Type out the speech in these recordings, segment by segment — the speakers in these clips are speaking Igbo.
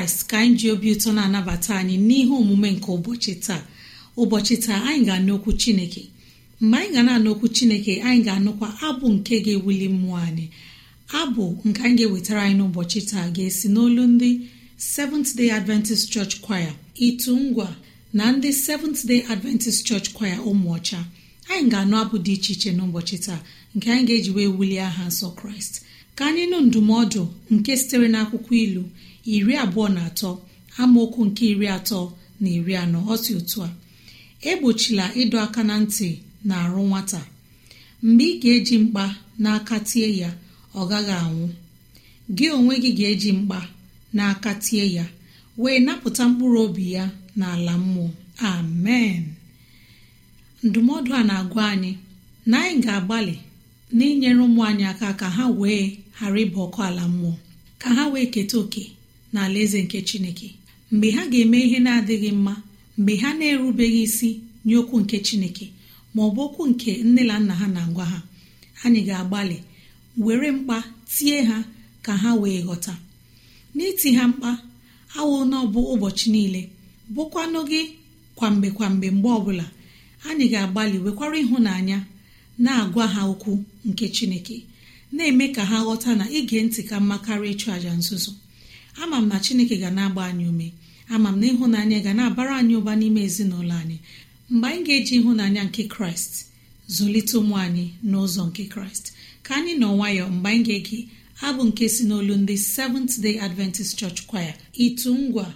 Kraịst ka anyị ji obi ụtọ na-anabata anyị n'ihe omume nke ụbọchị taa. Ụbọchị taa anyị ga-anụ okwu chineke. Mgbe anyị ga na-anụ okwu chineke anyị ga-anụkwa abụ nke ga-ewuli mmụọ anyị. Abụ nke anyị ga-ewetara anyị n'ụbọchị taa ga-esi n'olu ndị Seventh Day Adventist Church Choir itu ngwa na ndị Seventh Day Adventist Church Choir ụmụọcha. Anyị ga-anụ abụ dị iche iche n'ụbọchị taa nke anyị ga-eji wee wulie aha nsọ kraịst ka anyị nụ ndụmọdụ nke sitere n'akwụkwọ ilu. Iri abụọ na atọ amaokwu nke iri atọ na iri anọ. Ọ si otu a egbochila ịdọ aka na ntị na arụ nwata. Mgbe ị ga-eji mkpa n'aka tie ya ọ gaghị anwụ. Gị onwe gị ga-eji mkpa n'aka tie ya wee napụta mkpụrụ obi ya n'ala mmụọ. Amen. Ndụmọdụ a na-agwa anyị na anyị ga-agbalị n'inyere ụmụ anyị aka ka ha wee ghara ịba ọkụ ala mmụọ ka ha wee keta oke n'ala eze nke chineke. Mgbe ha ga-eme ihe na-adịghị mma mgbe ha na-erubeghị isi nye okwu nke chineke ma ọ bụ okwu nke nne na nna ha na-agwa ha anyị ga-agbalị were mkpa tie ha ka ha wee ghọta. N'iti ha mkpa awụ n'ọbụ ụbọchị niile bụkwanụ gị kwa mgbe kwa mgbe mgbe ọbụla anyị ga-agbalị wekwara ịhụnanya na-agwa ha okwu nke chineke na-eme ka ha ghọta na ige ntị ka mma karịa ịchụ àjà nzuzo. Ama m na chineke ga na-agba anyị ume. Ama m na ịhụnanya ga na-abara anyị ụba n'ime ezinụlọ anyị. Mgbe anyị ga-eji ịhụnanya nke kraịst zụlite ụmụ anyị n'ụzọ nke kraịst ka anyị nọ nwayọọ mgbe anyị ga-ege abụ nke si n'olu ndị Seventh Day Adventist Church Choir itu ngwa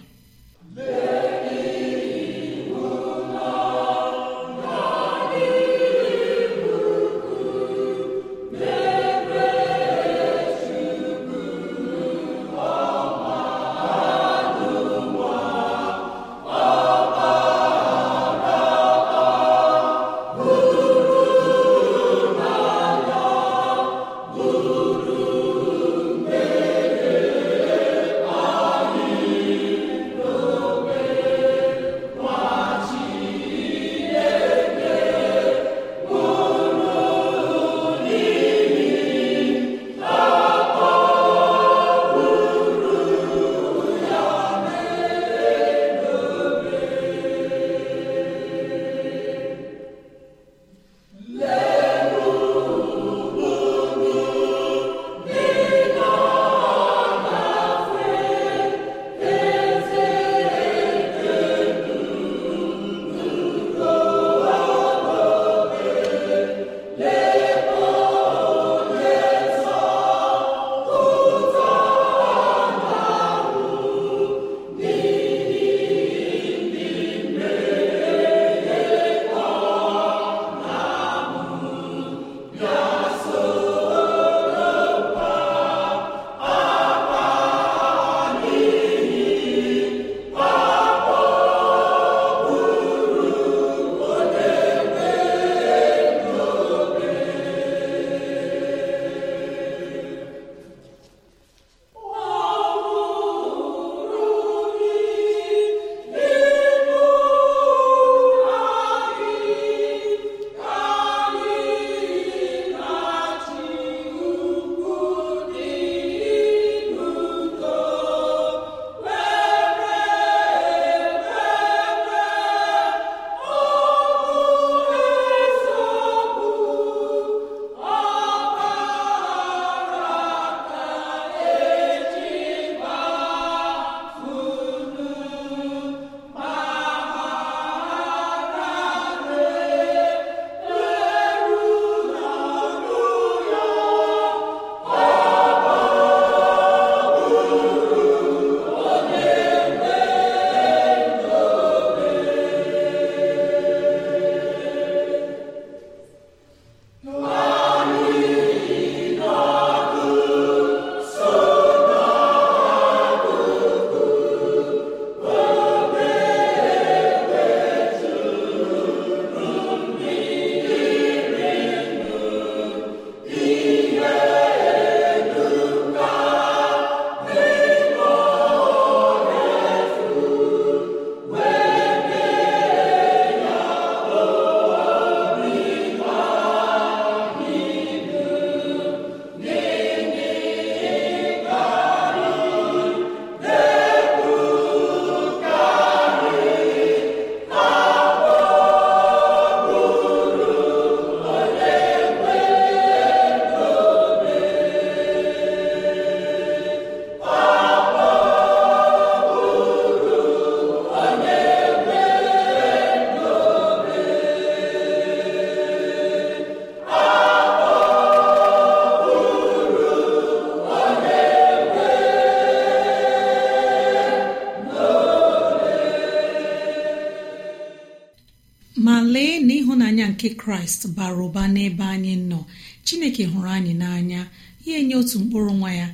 kraịst bara ụba n'ebe anyị nọ. Chineke hụrụ anyị n'anya ya enye otu mkpụrụ nwa ya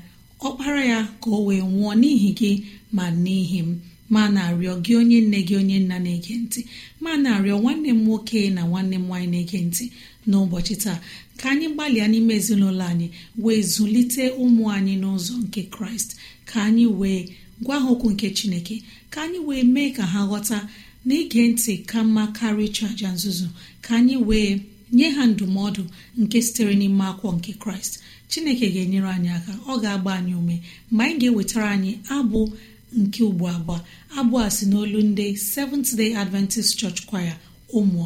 ọkpara ya ka o wee nwụọ n'ihi gị ma n'ihi m. Ma na-arịọ gị onye nne gị onye nna na-ege ntị. Ma na-arịọ nwanne m nwoke na nwanne m nwaanyị na-ege ntị. N'ụbọchị taa ka anyị gbalịa n'ime ezinụlọ anyị wee zụlite ụmụ anyị n'ụzọ nke kraịst. Ka anyị wee gwa ha okwu nke chineke. Ka anyị wee mee ka ha ghọta na ige ntị ka mma karịa ịchụ àjà nzuzo ka anyị wee nye ha ndụmọdụ nke sitere n'ime akwụkwọ nke kraịst. Chineke ga-enyere anyị aka ọ ga-agba anyị ume mgbe anyị ga-ewetara anyị abụ nke ugbo abụọ abụ a si n'olu ndị Seventh Day Adventist Church Choir ụmụ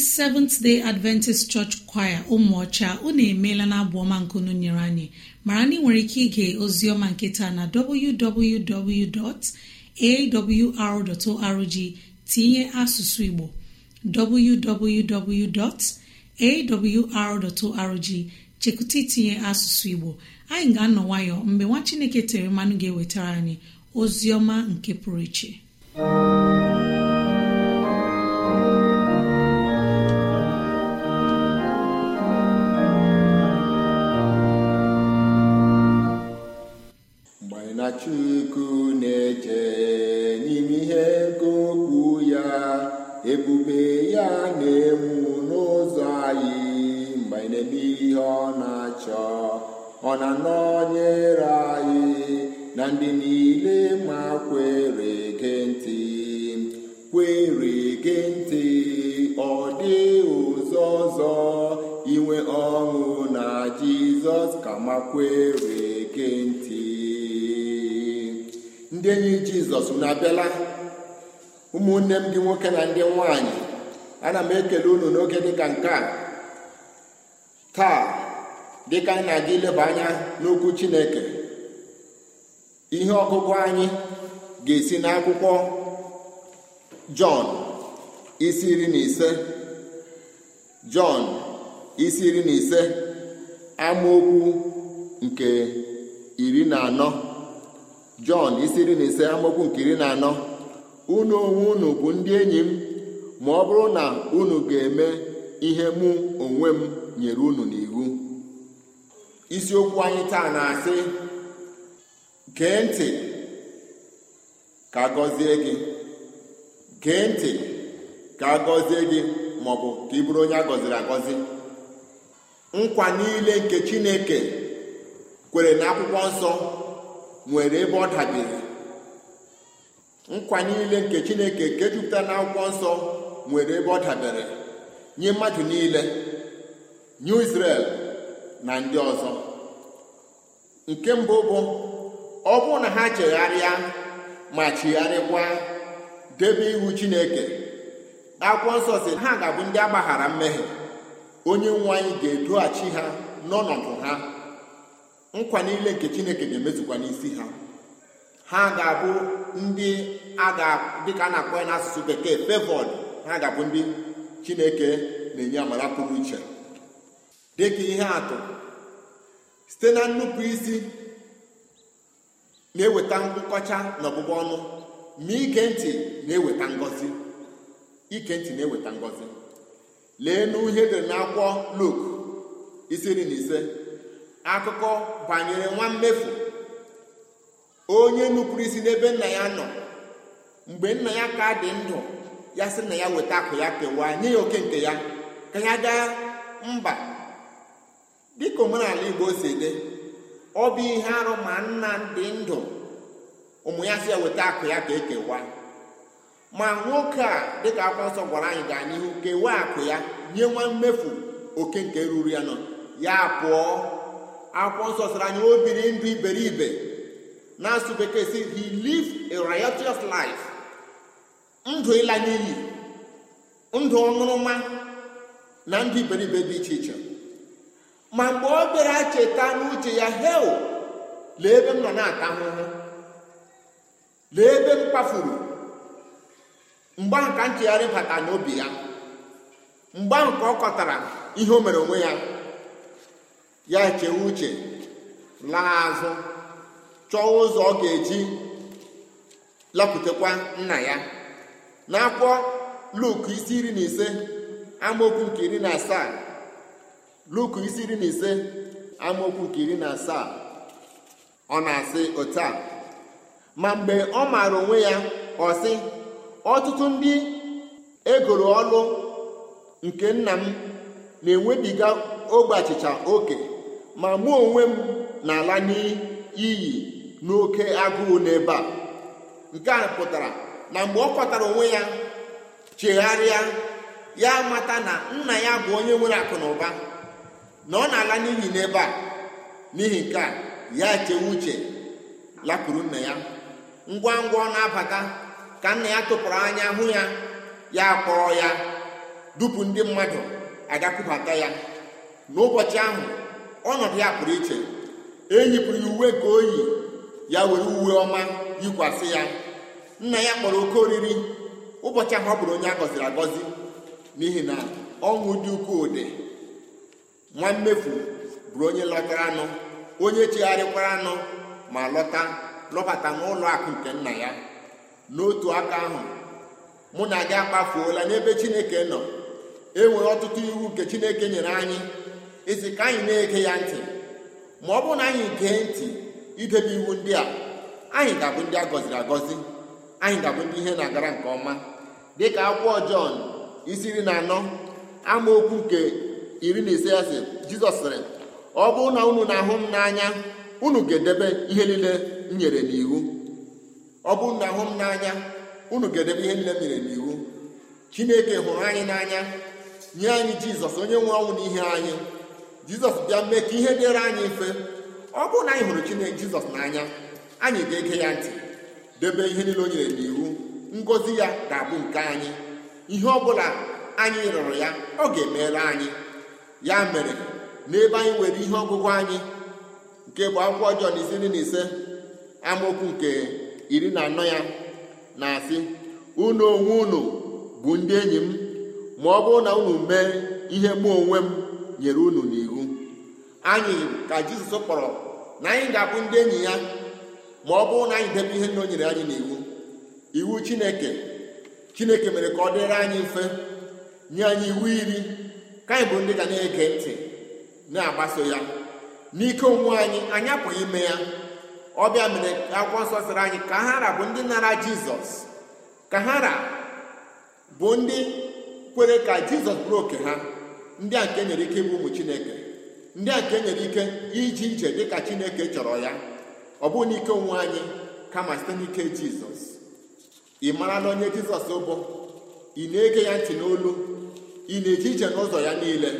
seventh day adventist church choir ụmụọcha unu emeela na abụ ọma nkunu nyere anyị. Mara na ị nwere ike ige oziọma nketa na www.awr.org tinye asụsụ igbo www.awr.org chekwụta itinye asụsụ igbo. Anyị ga-anọ nwayọ mgbe nwa chineke tere mmanụ ga-ewetara anyị ozi ọma nke pụrụ iche. Mgbe na-eme ihe ọ na-achọ. Ọ na-anọnyere anyị na ndị niile ma kwere ge ntị. Kwere ge ntị ọ dị ụzọ ọzọ. Inwe ọṅụ na jizọs kama kwere ge ntị. Ndị enyi jizọs na-abịala ụmụnne m gị nwoke na ndị nwanyị ana m ekele unu n'oge dịka nke a. taa dịka anyị na-aga ileba anya n'okwu chineke ihe ọgụgụ anyị ga-esi n'akwụkwọ jọn isi iri na ise jọn isi iri na ise amaokwu nke iri na anọ jọn isi iri na ise amaokwu nke iri na anọ unu onwe unu bụ ndị enyi m ma ọ bụrụ na unu ga-eme ihe mụ onwe m nyere unu n'iwu. Isiokwu anyị taa na-asị gee ntị ka gọzie gị. Gee ntị ka gọzie gị maọbụ ka ị bụrụ onye a gọziri agọzi. Nkwa niile nke chineke kwere n'akwụkwọ nsọ nwere ebe ọ dabere nkwa niile nke chineke nke jupụtara n'akwụkwọ nsọ nwere ebe ọ dabere nye mmadụ niile. Nye Israel na ndị ọzọ. Nke mbụ bụ ọ bụrụ na ha chegharịa ma chigharịkwa debe iwu chineke akwụkwọ nsọ si ha ga-abụ ndị agbaghara mmehie. Onye nwe anyị ga-edoghachi ha n'ọnọdụ ha. Nkwa niile nke chineke ga-emezukwa n'isi ha. Ha ga-abụ ndị dịka a na-akpọ ya n'asụsụ bekee fevọd ha ga-abụ ndị chineke na-enye amara pụrụ iche. Dịka ihe atụ site na nnupụ isi na-eweta nkọcha na ọbụbụ ọnụ ma ike ntị na-eweta ngọzi. Ike ntị na-eweta ngọzi. Lee n'ihe dere n'akwụkwọ Luk isi na ise. Akụkọ banyere nwa mmefu. Onye nupụrụ isi n'ebe nna ya nọ. Mgbe nna ya ka dị ndụ ya sị na ya weta akụ ya kewaa nye ya oke nke ya ka ya gaa mba dịka omenala Igbo si dị ọ bụ ihe arụ ma nna dị ndụ ụmụ ya si ya weta akụ ya ka ekewa ma nwoke a dịka akwụkwọ nsọ gwara anyị gaa n'ihu kewaa akụ ya nye nwa mmefu oke nke ruru ya nọ. Ya pụọ. Akwụkwọ nsọ sịrị anyị o biri ndụ iberibe na-asụ bekee si he lived a riotous life ndụ ịla n'iyi ndụ ọṅụrụma na ndụ iberibe dị iche iche. Ma mgbe ọ bịara cheta n'uche ya hel lee ebe m nọ na-ata ahụhụ lee ebe m kpafuru. Mgbe ahụ ka nchegharị bata n'obi ya. Mgbe ahụ ka ọ kọtara ihe o mere onwe ya. Ya chewe uche laa azụ chọọ ụzọ ọ ga-eji lapụtakwa nna ya. N'akwụkwọ Luk isi iri na ise amaokwu nke iri na asaa Luk isi iri na ise amaokwu nke iri na asaa. Ọ na-asị otu a. Ma mgbe ọ maara onwe ya ọ sị ọtụtụ ndị egoro ọlụ nke nna m na-enwebiga ogbe achịcha oke ma mụ onwe m na-ala n'iyi n'oke agụụ n'ebe a. Nke a pụtara na mgbe ọ kọtara onwe ya chegharịa ya mata na nna ya bụ onye nwere akụ na ụba. Na ọ na-ala n'iyi n'ebe a n'ihi nke a ya chewe uche lapụrụ nna ya. Ngwa ngwa ọ na-abata ka nna ya tụpụrụ anya hụ ya ya kpọọ ya dupu ndị mmadụ agakwubata ya. N'ụbọchị ahụ ọnọdụ ya pụrụ iche. Enyipụrụ ya uwe ka oyi ya were uwe ọma yikwasị ya. Nna ya kpọrọ oke oriri. Ụbọchị ahụ ọ bụrụ onye a gọziri agọzi n'ihi na ọṅụ dị ukwuu dị. Nwa mmefu bụrụ onye lọtara anụ onye chegharịkwara anụ ma lọta lọbata n'ụlọ akụ nke nna ya. N'otu aka ahụ mụ na gị akpafuola n'ebe chineke nọ. Enwere ọtụtụ iwu nke chineke nyere anyị. Isi ka anyị na-ege ya ntị. Ma ọ bụrụ na anyị gee ntị idebe iwu ndị a anyị ga-abụ ndị a gọziri agọzi. Anyị ga-abụ ndị ihe na-agara nke ọma. Dịka akwụkwọ Jọn isi iri na anọ amaokwu nke iri na ise ya sị Jizọs sịrị ọ bụrụ na unu na-ahụ m n'anya unu ga-edebe ihe niile m nyere n'iwu. Ọ bụrụ na ahụ m n'anya unu ga-edebe ihe niile m nyere n'iwu. Chineke hụrụ anyị n'anya nye anyị Jizọs onye nwụrụ ọnwụ n'ihe anyị. Jizọs bịa mee ka ihe dịrị anyị mfe. Ọ bụrụ na anyị hụrụ Chineke Jizọs n'anya anyị ga-ege ya ntị debe ihe niile o nyere n'iwu. Ngọzi ya ga-abụ nke anyị. Ihe ọ bụla anyị rụrụ ya ọ ga-emere anyị. Ya mere n'ebe anyị nwere ihe ọgụgụ anyị nke bụ akwụkwọ ọjọọ na isi na ise amaokwu nke iri na anọ ya na-asị unu onwe unu bụ ndị enyi m ma ọ bụrụ na unu mee ihe mụ onwe m nyere unu n'iwu. Anyị ka Jizọs kpọrọ na anyị ga-abụ ndị enyi ya ma ọ bụrụ na anyị debe ihe nna o nyere anyị n'iwu iwu Chineke Chineke mere ka ọ dịrị anyị mfe nye anyị iwu iri ka anyị bụ ndị ga na-ege ntị na-agbaso ya. N'ike onwe anyị anyị apụghị ime ya. Ọbịa mere akwụkwọ nsọ sịrị anyị ka hara bụ ndị nara jizọs. Ka hara bụ ndị kwere ka jizọs bụrụ oke ha. Ndị a nke nyere ike bụ ụmụ chineke. Ndị a nke nyere ike iji ije dịka chineke chọrọ ya. Ọ bụghị n'ike onwe anyị kama site n'ike jizọs. Ị marala onye jizọs bụ? Ị na-ege ya ntị n'olu? Ị na-eje ije n'ụzọ ya niile.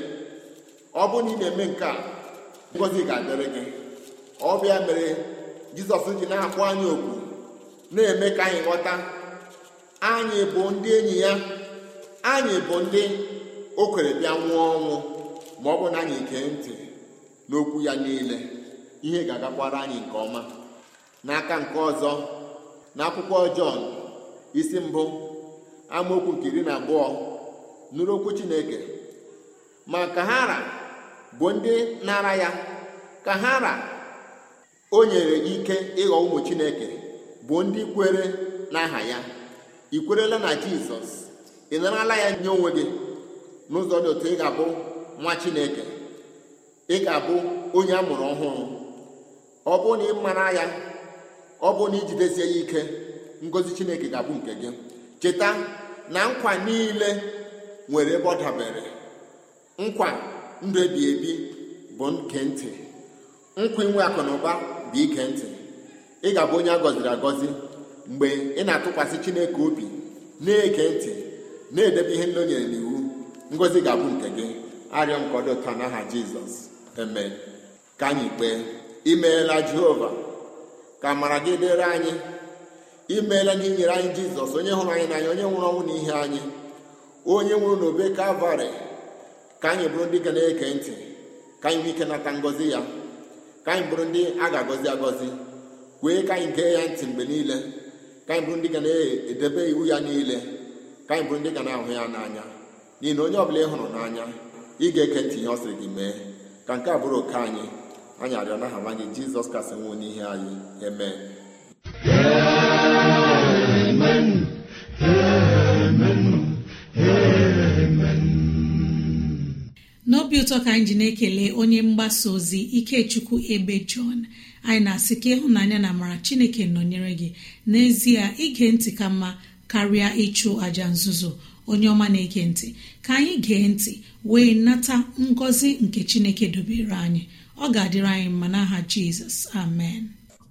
Ọ bụrụ na ị na-eme nke a ngọzi ga-adịrị gị. Ọ bịa mere jizọs ji na-akpọ anyị okwu na-eme ka anyị ghọta anyị bụ ndị enyi ya anyị bụ ndị o kwere bịa nwụọ ọnwụ ma ọ bụ na anyị gee ntị n'okwu ya niile. Ihe ga-agakwara anyị nke ọma. N'aka nke ọzọ na akwụkwọ Jọn isi mbụ amaokwu nke iri na abụọ nụrụ okwu Chineke. Ma kahara bụ ndị nara ya kahara o nyere ike ịghọ ụmụ Chineke bụ ndị kwere n'aha ya. Ị kwerela na Jizọs? Ị narala ya nye onwe gị? N'ụzọ dị otu ị ga-abụ nwa Chineke. Ị ga-abụ onye a mụrụ ọhụrụ. Ọ bụrụ na ị mara ya ọ bụrụ na ijidezie ya ike ngozi Chineke ga-abụ nke gị. Cheta na nkwa niile nwere ebe ọ dabere. Nkwa ndụ ebi ebi bụ nke ntị. Nkwa inwe akụ na ụba bụ ige ntị. Ị ga-abụ onye a gọziri agọzi mgbe ị na-atụkwasị Chineke obi na-ege ntị na-edebe ihe ndị o nyere n'iwu. Ngozi ga-abụ nke gị. Arịọ m ka ọ n'aha Jizọs. Eme ka anyị kpee imeela Jehova ka amara gị dịrị anyị. Imeela na inyere anyị Jizọs onye hụrụ anyị n'anya onye nwụrụ ọnwụ n'ihe anyị. Onye nwụrụ n'obe Kalvarị ka anyị bụrụ ndị ga na-ege ntị ka anyị nwee ike nata ngọzi ya ka anyị bụrụ ndị a ga-agọzi agọzi kwee ka anyị gee ya ntị mgbe niile ka anyị bụrụ ndị ga na-edebe iwu ya niile ka anyị bụrụ ndị ga na-ahụ ya n'anya. N'ihi na onye ọbụla ị hụrụ n'anya ị ga-eke ntị ihe ọ sịrị gị mee. Ka nke a bụrụ oke anyị anyị arịọ n'aha nwa gị jizọs kasị nwụ n'ihe anyị eme n'obi ụtọ ka anyị ji na-ekele onye mgbasa ozi ikechukwu ebe jọn anyị na-asị ka ịhụnanya na amara chineke nọnyere gị. N'ezie ige ntị ka mma karịa ịchụ aja nzuzo. Onye ọma na-ege ntị ka anyị gee ntị wee nata ngọzi nke chineke dobere anyị. Ọ ga-adịrị anyị mma n'aha jizọs. Amen.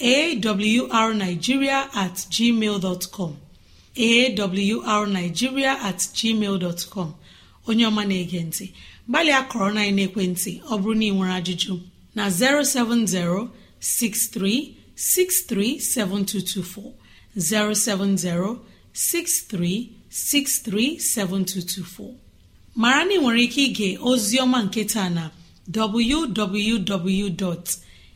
awrnigeria at com. Awrnigeria at onye ọma na-ege ntị gbalịa kọrọ na ekwentị ọ bụrụ na ị nwere ajụjụ na 070 63637224 07063637224 mara na ị nwere ike ige ozi ọma nke taa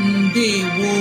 ndewo.